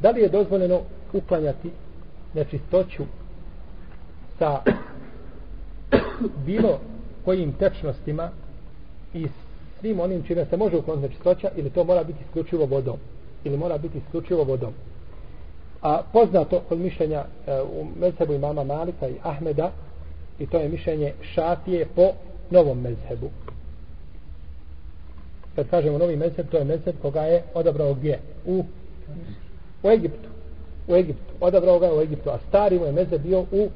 Da li je dozvoljeno uklanjati nečistoću sa bilo kojim tečnostima i svim onim čime se može ukloniti nečistoća ili to mora biti isključivo vodom? Ili mora biti isključivo vodom? A poznato kod mišljenja e, u mezhebu imama Malika i Ahmeda i to je mišljenje šatije po novom mezhebu. Kad kažemo novi mezheb to je mezheb koga je odabrao gdje? U, u Egiptu. U Egiptu. Odabrao ga u Egiptu a stari mu je meze bio u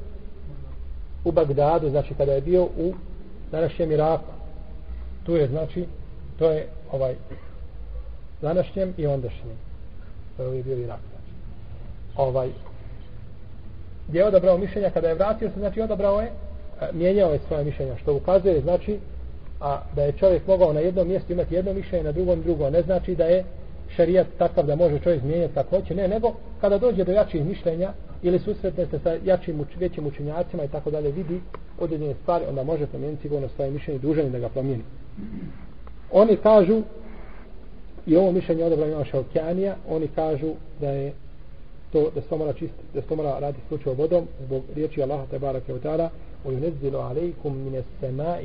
u Bagdadu znači kada je bio u današnjem Iraku. Tu je znači to je ovaj današnjem i ondašnjem. To je bio Irak znači. ovaj gdje je odabrao mišljenja kada je vratio se znači odabrao je mijenjao je svoje mišljenja što ukazuje znači a da je čovjek mogao na jednom mjestu imati jedno mišljenje na drugom drugo. Ne znači da je šerijat takav da može čovjek mijenjati kako hoće ne nego kada dođe do jačih mišljenja ili susretne se sa jačim većim učenjacima i tako dalje vidi određene stvari onda može promijeniti sigurno svoje mišljenje dužan da ga promijeni. Oni kažu i ovo mišljenje odobra ima šalkjanija oni kažu da je to da se mora čist, da se mora raditi slučaj vodom zbog riječi Allaha te barake u ta'ala u yunezzilu alejkum mine sema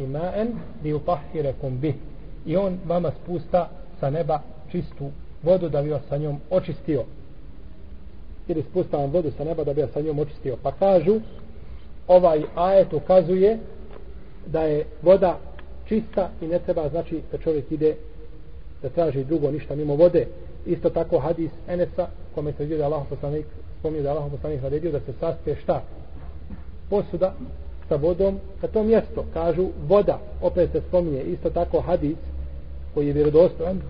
i li bih i on vama spusta sa neba čistu vodu da bi vas sa njom očistio. Ili spusta vam vodu sa neba da bi vas sa njom očistio. Pa kažu ovaj ajet ukazuje da je voda čista i ne treba znači da čovjek ide da traži drugo ništa mimo vode. Isto tako hadis Enesa kome se vidio da Allah poslanik spomnio da Allah poslanik naredio da se saspe šta? Posuda sa vodom na to mjesto. Kažu voda opet se spominje. Isto tako hadis koji je vjerodostojan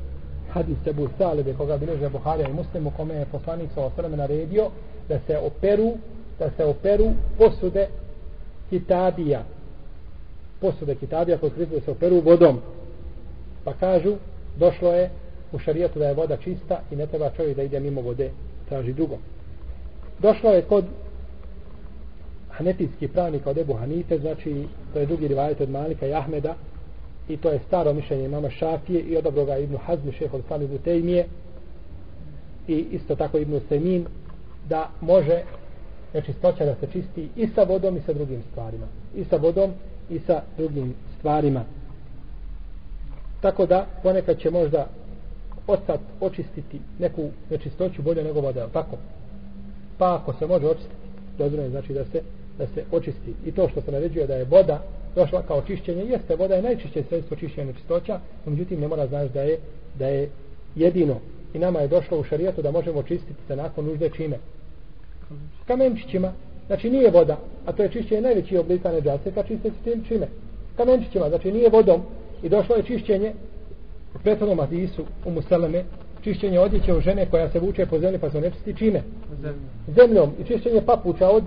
hadis Ebu Salebe koga bileže Buharija i Muslim u kome je poslanik sa osrame naredio da se operu da se operu posude kitabija. Posude kitabija koji da se operu vodom. Pa kažu došlo je u šarijetu da je voda čista i ne treba čovjek da ide mimo vode traži drugo. Došlo je kod hanetijski pravnik od Ebu Hanife znači to je drugi rivajet od Malika i Ahmeda i to je staro mišljenje mama Šafije i odobro ga Ibnu Hazmi šeho od Sami Butejmije i isto tako Ibnu Semin da može nečistoća da se čisti i sa vodom i sa drugim stvarima i sa vodom i sa drugim stvarima tako da ponekad će možda ostat očistiti neku nečistoću bolje nego voda, tako? Pa ako se može očistiti, dobro znači da se da se očisti. I to što se naređuje da je voda došla kao čišćenje, jeste voda je najčišće sredstvo čišćenja nečistoća, no međutim ne mora znaš da je, da je jedino. I nama je došlo u šarijetu da možemo čistiti se nakon nužde čime? Kamenčićima. Znači nije voda, a to je čišćenje najveći oblika neđase, kad čiste se tim čime? Kamenčićima, znači nije vodom. I došlo je čišćenje u prethodnom Adisu u Museleme, čišćenje odjeće u žene koja se vuče po zemlji pa se ne čisti čime? Zemljom. I čišćenje papuča od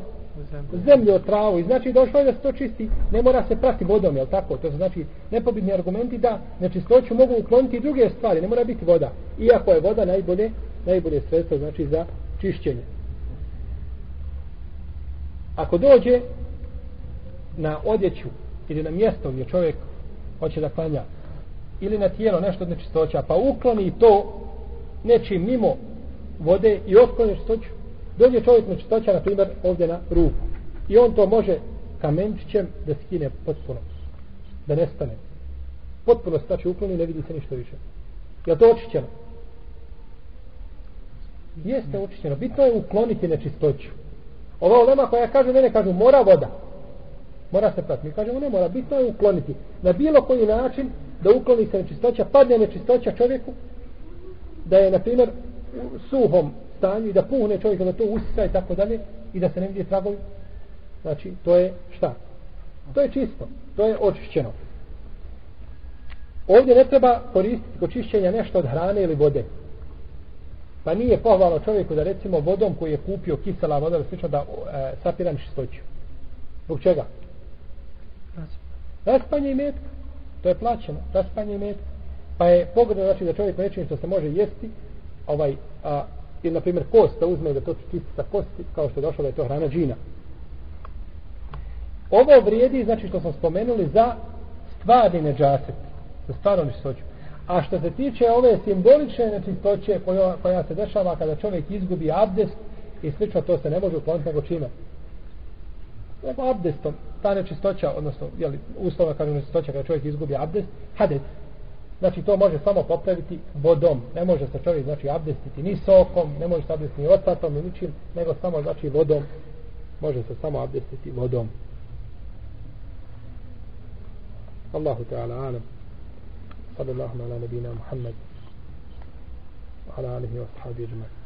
zemlju od travu. I znači došlo je da se to čisti. Ne mora se prati vodom, jel tako? To znači nepobitni argumenti da nečistoću mogu ukloniti i druge stvari, ne mora biti voda. Iako je voda najbolje najbolje sredstvo znači za čišćenje. Ako dođe na odjeću ili na mjesto gdje čovjek hoće da klanja ili na tijelo nešto od nečistoća pa ukloni to nečim mimo vode i otkloni nečistoću dođe čovjek nečistoća na primjer ovdje na ruku. I on to može kamenčićem da skine potpuno da nestane potpuno se znači ukloni ne vidi se ništa više. Je to očišćeno? Jeste očišćeno. Bitno je ukloniti nečistoću. Ova olema koja kaže mene kažu mora voda. Mora se prati mi kažemo ne mora. Bitno je ukloniti. Na bilo koji način da ukloni se nečistoća padne nečistoća čovjeku da je na primjer suhom stanju i da puhne čovjeka da to usisa i tako dalje i da se ne vidi tragovi. Znači to je šta? To je čisto. To je očišćeno. Ovdje ne treba koristiti kod čišćenja nešto od hrane ili vode. Pa nije pohvalno čovjeku da recimo vodom koji je kupio kisela voda da slično da e, sapira čistoću zbog čega? Raspanje i metka. To je plaćeno raspanje i metka. Pa je pogodno znači da čovjek nečim što se može jesti ovaj a, ili na primjer kost da uzme da to čisti sa kosti kao što je došlo da je to hrana džina ovo vrijedi znači što smo spomenuli za stvarni neđaset za stvarno nečistoću A što se tiče ove simbolične nečistoće koja, koja se dešava kada čovjek izgubi abdest i slično, to se ne može ukloniti nego čime? Nego abdestom. Ta nečistoća, odnosno, jeli, uslova kada nečistoća kada čovjek izgubi abdest, hades, znači to može samo popraviti vodom, ne može se čovjek znači abdestiti ni sokom, ne može se abdestiti ni ostatom ni ničim, nego samo znači vodom. Može se samo abdestiti vodom. Allahu ta'ala alam. Sada Allahuma ala nabina Muhammed ala alihi wa sahabi ajma'